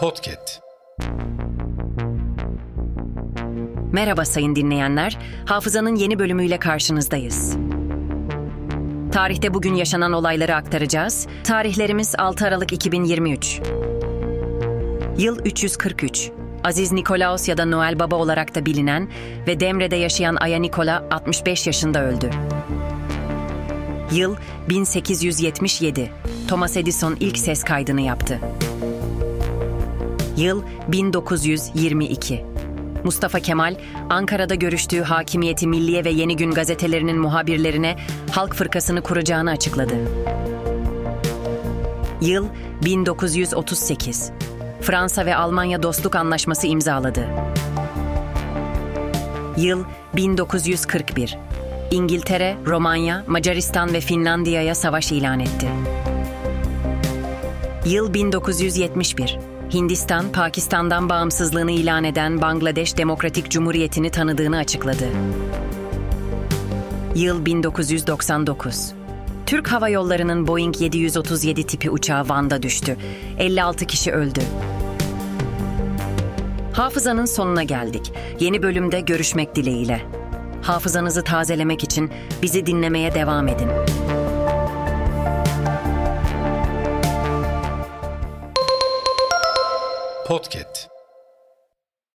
Podcast. Merhaba sayın dinleyenler. Hafızanın yeni bölümüyle karşınızdayız. Tarihte bugün yaşanan olayları aktaracağız. Tarihlerimiz 6 Aralık 2023. Yıl 343. Aziz Nikolaos ya da Noel Baba olarak da bilinen ve Demre'de yaşayan Aya Nikola 65 yaşında öldü. Yıl 1877. Thomas Edison ilk ses kaydını yaptı. Yıl 1922. Mustafa Kemal, Ankara'da görüştüğü Hakimiyeti Milliye ve Yeni Gün gazetelerinin muhabirlerine Halk Fırkasını kuracağını açıkladı. Yıl 1938. Fransa ve Almanya dostluk anlaşması imzaladı. Yıl 1941. İngiltere, Romanya, Macaristan ve Finlandiya'ya savaş ilan etti. Yıl 1971. Hindistan, Pakistan'dan bağımsızlığını ilan eden Bangladeş Demokratik Cumhuriyeti'ni tanıdığını açıkladı. Yıl 1999. Türk Hava Yolları'nın Boeing 737 tipi uçağı Van'da düştü. 56 kişi öldü. Hafızanın sonuna geldik. Yeni bölümde görüşmek dileğiyle. Hafızanızı tazelemek için bizi dinlemeye devam edin. Podcast.